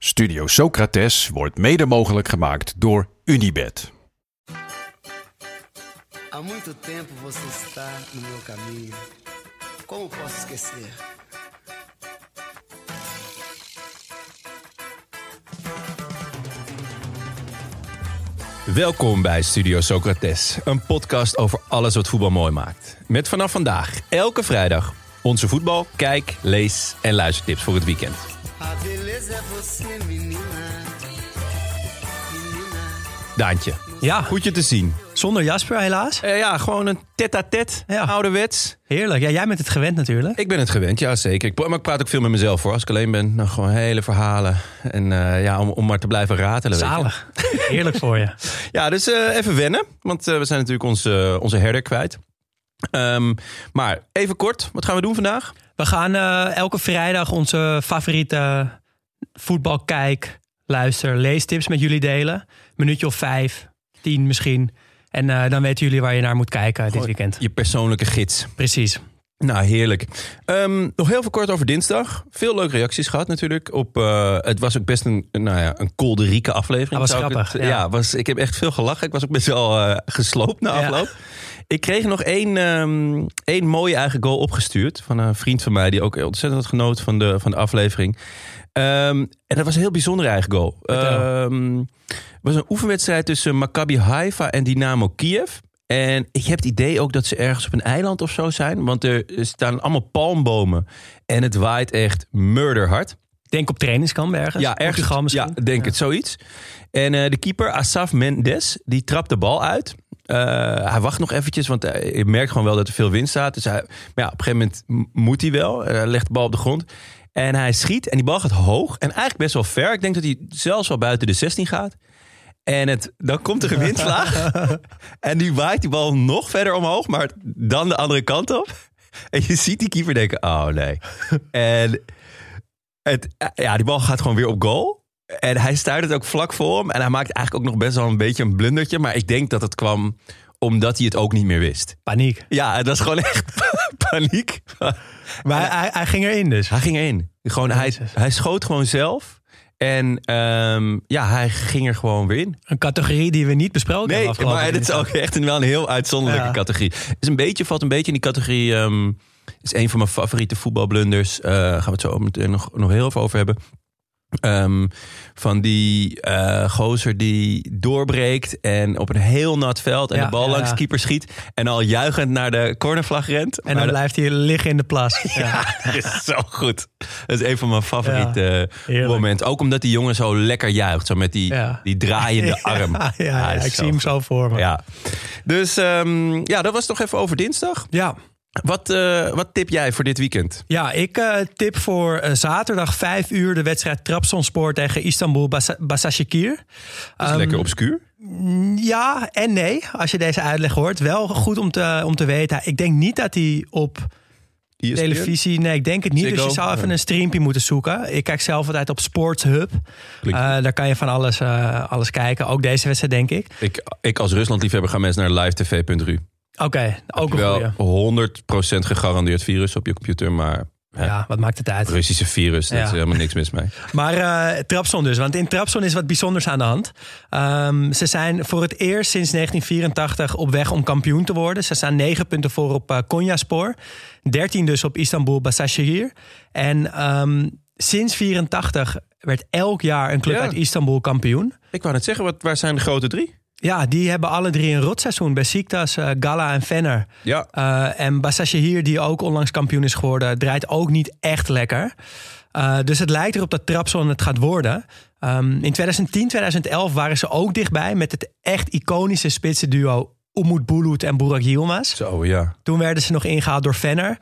Studio Socrates wordt mede mogelijk gemaakt door Unibed. Há muito tempo você está no meu caminho. Como posso esquecer? Welkom bij Studio Socrates, een podcast over alles wat voetbal mooi maakt. Met vanaf vandaag, elke vrijdag, onze voetbal, kijk, lees en luistertips voor het weekend. Beleza é você, menina. Daantje, Ja, goed je te zien. zonder Jasper helaas. Eh, ja, gewoon een tête-à-tête, Ja. ouderwets. Heerlijk. Ja, jij bent het gewend natuurlijk. Ik ben het gewend, ja zeker. Ik, maar ik praat ook veel met mezelf voor. Als ik alleen ben, dan gewoon hele verhalen. En eh, ja, om, om maar te blijven ratelen. weet je. Zalig. Heerlijk voor je. Ja, dus eh, even wennen. Want eh, we zijn natuurlijk onze, onze herder kwijt. Ehm, maar even kort, wat gaan we doen vandaag? We gaan eh, elke vrijdag onze favoriete voetbalkijk, luister, leestips met jullie delen. Minuutje of vijf, tien misschien. En eh, dan weten jullie waar je naar moet kijken dit weekend. Je persoonlijke gids. Precies. Nou, heerlijk. Ehm, nog heel veel kort over dinsdag. Veel leuke reacties gehad natuurlijk. Op, eh, het was ook best een, nou ja, een kolderieke aflevering. Dat was ik grappig, het- ja. ja, was, ik heb echt veel gelachen. Ik was ook best wel eh, gesloopt na Ja. afloop. Ik kreeg nog één, ehm, één mooie eigen goal opgestuurd. Van een vriend van mij die ook ontzettend had genoten van de, van de aflevering. Ehm, en dat was een heel bijzondere eigen goal. Vertel. Ehm, het was een oefenwedstrijd tussen Maccabi Haifa en Dynamo Kiev. En ik heb het idee ook dat ze ergens op een eiland of zo zijn. Want er staan allemaal palmbomen. En het waait echt murderhard. Denk op trainingskamp ergens. Ja, ergens. Ja, denk het, zoiets. En eh, de keeper, Asaf Mendes, die trapt de bal uit. Eh, hij wacht nog eventjes, want hij- je merkt gewoon wel dat er veel wind staat. Dus hij, maar ja, op een gegeven moment moet hij wel. Hij legt de bal op de grond. En hij schiet en die bal gaat hoog. En eigenlijk best wel ver. Ik denk dat hij zelfs wel buiten de 16 gaat. En het, dan komt er een windvlaag. en die waait die bal nog verder omhoog, maar dan de andere kant op. En je ziet die keeper denken, oh nee. En het, ja, die bal gaat gewoon weer op goal. En hij stuit het ook vlak voor hem. En hij maakt eigenlijk ook nog best wel een beetje een blundertje. Maar ik denk dat het kwam omdat hij het ook niet meer wist. Paniek. Ja, het was gewoon echt paniek. Maar hij, ging erin dus. Hij ging erin. Gewoon, hij, hij schoot gewoon zelf. En ehm, ja, hij ging er gewoon weer in. Een categorie die we niet besproken Nee, hebben maar dit is ook echt een, wel een heel uitzonderlijke Ja. categorie. Is een beetje, valt een beetje in die categorie. ehm, is een van mijn favoriete voetbalblunders. Eh gaan we het zo meteen nog, nog heel even over hebben. Ehm, van die eh, gozer die doorbreekt en op een heel nat veld en Ja, de bal ja, langs de keeper schiet. En al juichend naar de cornervlag rent. En dan de- blijft hij liggen in de plas. Ja. dat is zo goed. Dat is een van mijn favoriete eh, momenten. Ook omdat die jongen zo lekker juicht. Zo met die, die draaiende arm. Ja, ik zie hem zo voor me. Ja. Dus ehm, ja, dat was toch even over dinsdag. ja. Wat, eh, wat tip jij voor dit weekend? Ja, ik eh, tip voor eh, zaterdag 5 uur de wedstrijd Trabzonspor tegen Istanbul. Dat is Ehm, lekker obscuur. Ja en nee, als je deze uitleg hoort. Wel goed om te, om te weten. Ik denk niet dat hij op ESPN? televisie... Nee, ik denk het niet. Ziggo? Dus je zou even een streampje moeten zoeken. Ik kijk zelf altijd op Sports Hub. Daar kan je van alles, alles kijken. Ook deze wedstrijd, denk ik. Ik, ik als Ruslandliefhebber ga mensen naar livetv.ru. Oké, ook een Wel goeie. 100% gegarandeerd virus op je computer, maar ja, Ja, wat maakt het uit? Russische virus, daar Ja. is helemaal niks mis mee. Maar eh Trabzon dus, want in Trabzon is wat bijzonders aan de hand. Ehm, ze zijn voor het eerst sinds 1984 op weg om kampioen te worden. Ze staan negen punten voor op uh, Konyaspor. 13 dus op Istanbul Basashehir. En ehm, sinds 84 werd elk jaar een club Ja. uit Istanbul kampioen. Ik wou net zeggen, wat, waar zijn de grote drie? Ja, die hebben alle drie een rotseizoen. Besiktas, eh Gala en Fenner. Ja, Uh, en Basashehir, die ook onlangs kampioen is geworden, draait ook niet echt lekker. Uh, dus het lijkt erop dat Trabzon het gaat worden. Um, in 2010, 2011 waren ze ook dichtbij met het echt iconische spitsenduo Umut Bulut en Burak Yilmaz. zo ja. Toen werden ze nog ingehaald door Venner.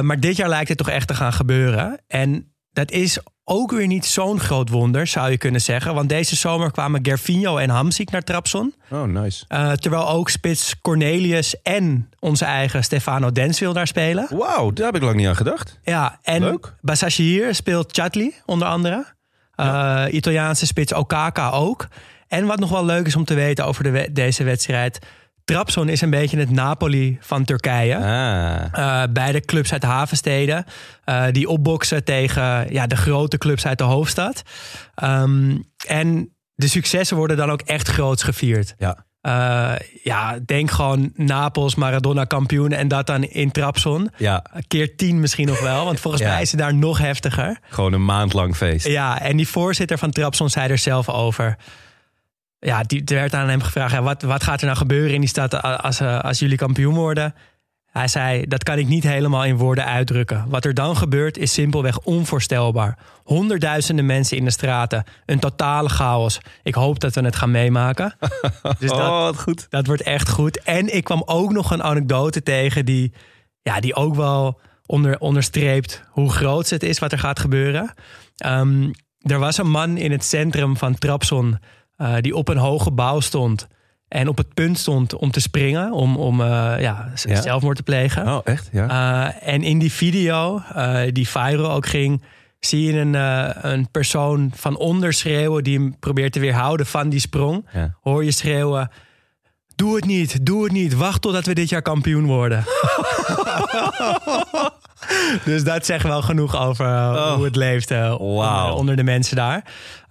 Maar dit jaar lijkt het toch echt te gaan gebeuren. En dat is ook weer niet zo'n groot wonder, zou je kunnen zeggen. Want deze zomer kwamen Gervinho en Hamsik naar Trabzon. Oh, nice. Uh, terwijl ook spits Cornelius en onze eigen Stefano Denswil daar spelen. Wauw, daar heb ik lang niet aan gedacht. Ja, en Leuk. Basashir speelt Chatli onder andere. Uh, Italiaanse spits Okaka ook. En wat nog wel leuk is om te weten over de we- deze wedstrijd... Trabzon is een beetje het Napoli van Turkije. Ah. Uh, beide clubs uit de havensteden. Uh, die opboksen tegen ja, de grote clubs uit de hoofdstad. Um, en de successen worden dan ook echt groots gevierd. Ja. Uh, ja, denk gewoon Napels, Maradona kampioen en dat dan in Trabzon. Ja. Keer tien misschien nog wel, want volgens Ja. mij is het daar nog heftiger. Gewoon een maand lang feest. Ja, en die voorzitter van Trabzon zei er zelf over. Ja, die, er werd aan hem gevraagd, ja, wat, wat gaat er nou gebeuren in die stad als, eh, als jullie kampioen worden? Hij zei, dat kan ik niet helemaal in woorden uitdrukken. Wat er dan gebeurt is simpelweg onvoorstelbaar. Honderdduizenden mensen in de straten. Een totale chaos. Ik hoop dat we het gaan meemaken. dus dat, oh, wat goed. dat wordt echt goed. En ik kwam ook nog een anekdote tegen die, ja, die ook wel onder, onderstreept hoe groot het is wat er gaat gebeuren. Um, er was een man in het centrum van Trabzon uh, die op een hoge bouw stond. En op het punt stond om te springen, om, om uh, ja, Ja. zelfmoord te plegen. Oh, echt? Ja. Uh, en in die video, die viral ook ging, zie je een, een persoon van onder schreeuwen die hem probeert te weerhouden van die sprong. Ja. Hoor je schreeuwen: Doe het niet, doe het niet, wacht totdat we dit jaar kampioen worden. dus dat zegt wel genoeg over Oh. hoe het leeft uh, Wauw. onder, onder de mensen daar.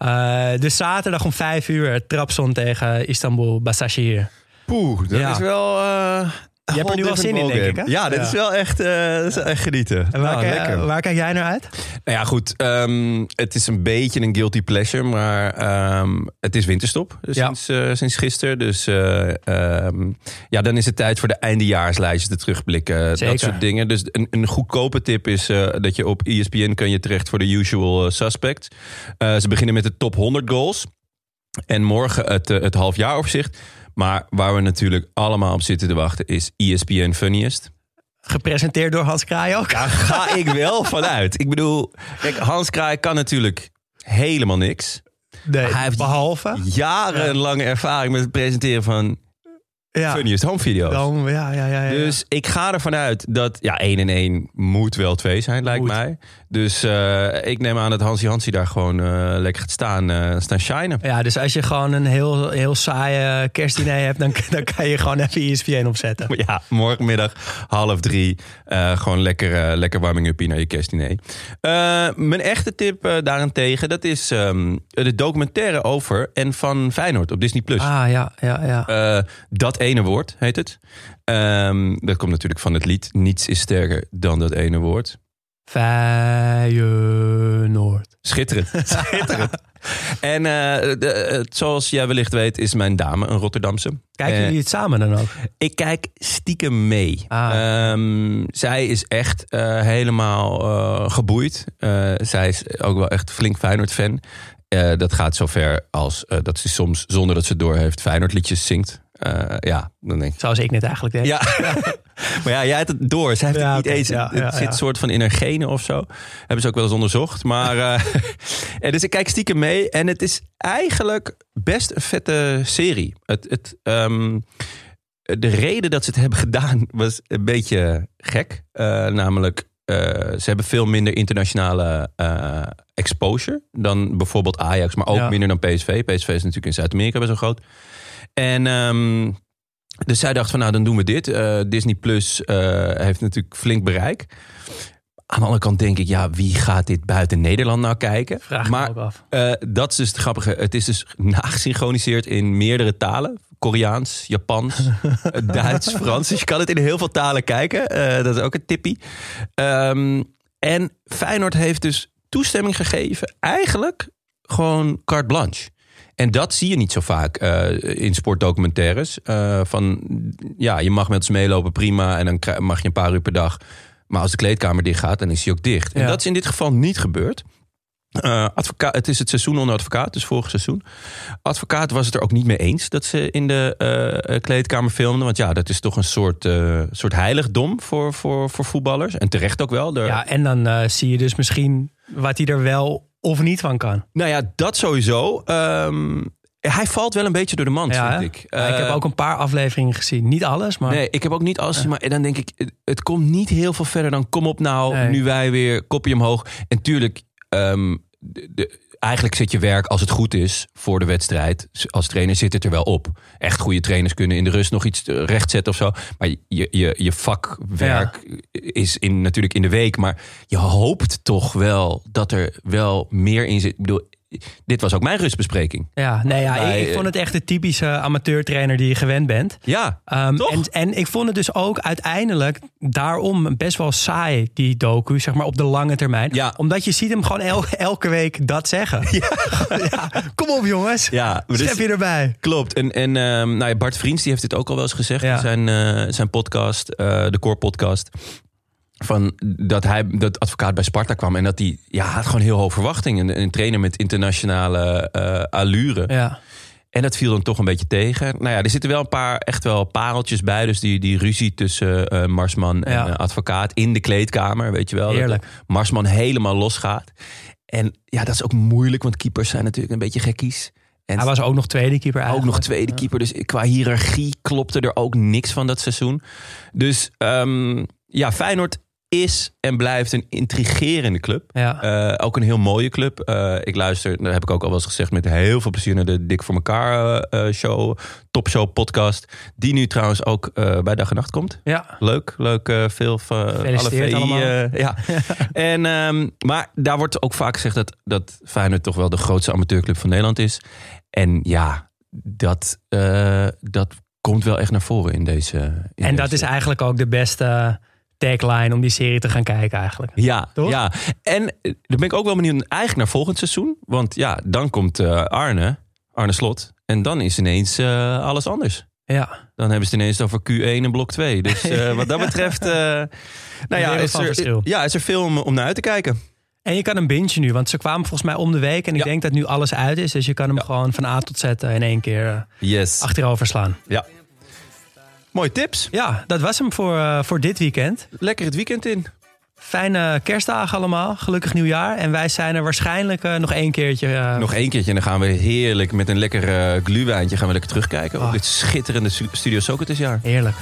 Uh, dus zaterdag om vijf uur Trabzon tegen Istanbul Basashir. Poeh, dat Ja. is wel... eh, Je hebt er nu wel zin in, denk ik, hè? Ja, dit Ja. is wel echt, eh, dat is echt genieten. En waar, Nou, kijk- lekker. waar kijk jij naar uit? Nou ja, goed. ehm, het is een beetje een guilty pleasure, maar ehm, het is winterstop Ja. sinds, eh, sinds gisteren. Dus eh, ehm, ja, dan is het tijd voor de eindejaarslijstjes, de terugblikken, Zeker. dat soort dingen. Dus een, een goedkope tip is eh, dat je op ESPN kan je terecht voor de usual suspects. Eh, ze beginnen met de top 100 goals. En morgen het, eh, het halfjaaroverzicht. Maar waar we natuurlijk allemaal op zitten te wachten is ESPN Funniest. Gepresenteerd door Hans Kraai ook. Daar ga ik wel vanuit. Ik bedoel, kijk, Hans Kraai kan natuurlijk helemaal niks. Nee, Hij heeft- behalve. Jarenlange ervaring met het presenteren van Ja, funniest home video's. dan, ja, ja, ja, ja. Dus ik ga ervan uit dat ja, 1 en 1 moet wel 2 zijn, lijkt Moet. mij. Dus eh, ik neem aan dat Hansie Hansie daar gewoon eh, lekker gaat staan, eh, staan shinen. Ja, dus als je gewoon een heel, heel saaie kerstdiner hebt, dan, dan kan je gewoon even ESPN opzetten. Ja, morgenmiddag half drie. gewoon lekker, lekker warming-up naar je kerstdiner. Mijn echte tip daarentegen, dat is ehm, de documentaire over en van Feyenoord op Disney+. Plus. Ah, ja, ja, ja. Dat ene woord heet het. Ehm, dat komt natuurlijk van het lied. Niets is sterker dan dat ene woord. Feyenoord. Schitterend. Schitterend. En eh, de, zoals jij wellicht weet, is mijn dame een Rotterdamse. Kijken Eh, jullie het samen dan ook? Ik kijk stiekem mee. Ah. Ehm, zij is echt eh, helemaal geboeid. Zij is ook wel echt flink Feyenoord-fan. Dat gaat zover als dat ze soms, zonder dat ze door heeft, Feyenoord-liedjes zingt. Eh, ja, dan denk ik... Zoals ik net eigenlijk deed. Ja, maar ja, jij hebt het door. Zij heeft Ja, het niet eens. Ja, het zit ja. soort van in haar genen of zo. Hebben ze ook wel eens onderzocht. Maar eh, en dus ik kijk stiekem mee. En het is eigenlijk best een vette serie. Het, het, ehm, de reden dat ze het hebben gedaan was een beetje gek. Eh, namelijk, ze hebben veel minder internationale exposure dan bijvoorbeeld Ajax, maar ook minder dan PSV. PSV is natuurlijk in Zuid-Amerika best wel groot. En ehm, dus zij dacht van nou, dan doen we dit. Eh, Disney Plus eh, heeft natuurlijk flink bereik. Aan de andere kant denk ik, ja, wie gaat dit buiten Nederland nou kijken? Vraag maar me ook af. eh, dat is dus het grappige. Het is dus nagesynchroniseerd in meerdere talen. Koreaans, Japans, Duits, Frans. Dus je kan het in heel veel talen kijken. Dat is ook een tippie. Ehm, en Feyenoord heeft dus toestemming gegeven. Eigenlijk gewoon carte blanche. En dat zie je niet zo vaak eh, in sportdocumentaires. Eh, van ja, je mag met ons meelopen, prima. En dan mag je een paar uur per dag. Maar als de kleedkamer dicht gaat, dan is die ook dicht. En dat is in dit geval niet gebeurd. Eh, advocaat, het is het seizoen onder advocaat, dus vorig seizoen. Advocaat was het er ook niet mee eens dat ze in de kleedkamer filmden. Want ja, dat is toch een soort, soort heiligdom voor, voor, voor voetballers. En terecht ook wel. De, Ja, en dan zie je dus misschien wat hij er wel of niet van kan. Nou ja, dat sowieso. Ehm, hij valt wel een beetje door de mand, Ja, vind ik. Ik heb Eh, ook een paar afleveringen gezien. Niet alles, maar Nee, ik heb ook niet alles gezien, maar dan denk ik, het- het komt niet heel veel verder dan kom op nou, Nee. nu wij weer kopje omhoog. En tuurlijk, ehm, de, de- eigenlijk zit je werk, als het goed is, voor de wedstrijd. Als trainer zit het er wel op. Echt goede trainers kunnen in de rust nog iets eh, rechtzetten of zo. Maar je, je, je vakwerk is in, natuurlijk in de week. Maar je hoopt toch wel dat er wel meer in zit. Ik bedoel, dit was ook mijn rustbespreking. Ja, nee, ja, Bij, ik, ik vond het echt de typische amateurtrainer die je gewend bent. Ja, Ehm, Toch? en, en ik vond het dus ook uiteindelijk daarom best wel saai, die docu, zeg maar op de lange termijn. Ja. Omdat je ziet hem gewoon el- elke week dat zeggen. Ja. kom op jongens, ja dus- schep je erbij. Klopt. En, en ehm, nou ja, Bart Vriends die heeft dit ook al wel eens gezegd Ja. in zijn, eh, zijn podcast, eh, de Core Podcast. Van dat hij dat advocaat bij Sparta kwam en dat hij ja, had gewoon heel hoge verwachtingen. Een, een trainer met internationale eh, allure. Ja. En dat viel dan toch een beetje tegen. Nou ja, er zitten wel een paar echt wel pareltjes bij. Dus die, die ruzie tussen eh, Marsman en Ja. eh, advocaat in de kleedkamer, weet je wel. Dat Heerlijk. Marsman helemaal losgaat. En ja, dat is ook moeilijk, want keepers zijn natuurlijk een beetje gekkies. En Hij was ook nog tweede keeper ook eigenlijk. nog tweede keeper. Dus qua hiërarchie klopte er ook niks van dat seizoen. Dus ehm, ja, Feyenoord is en blijft een intrigerende club. Ja. Eh, ook een heel mooie club. Eh, ik luister, dat heb ik ook al wel eens gezegd, met heel veel plezier naar de Dik voor elkaar eh, eh, show, topshow podcast. Die nu trouwens ook bij Dag en Nacht komt. ja. Leuk, leuk. veel van alle VI. allemaal. ja. en, ehm, maar daar wordt ook vaak gezegd dat, dat Feyenoord toch wel de grootste amateurclub van Nederland is. En ja, dat, dat komt wel echt naar voren in deze. in En dat is eigenlijk ook de beste tagline om die serie te gaan kijken eigenlijk. Ja, Toch? ja. En eh, dan ben ik ook wel benieuwd eigenlijk naar volgend seizoen. Want ja, dan komt eh, Arne, Arne Slot. En dan is ineens eh, alles anders. Ja. Dan hebben ze het ineens over Q1 en blok 2. Dus wat dat betreft, nou ja, is er, ja, is er veel om, om naar uit te kijken. En je kan hem bingen nu, want ze kwamen volgens mij om de week. En ik Ja. denk dat nu alles uit is. Dus je kan hem gewoon van A tot Z in één keer Yes. achterover slaan. Ja. Mooi tips. Ja, dat was hem voor, eh, voor dit weekend. Lekker het weekend in. Fijne kerstdagen allemaal. Gelukkig nieuwjaar. En wij zijn er waarschijnlijk eh, nog één keertje. Eh, nog één keertje en dan gaan we heerlijk met een lekker uh, gluwijntje gaan we lekker terugkijken oh. op dit schitterende Studio Socratesjaar. Heerlijk.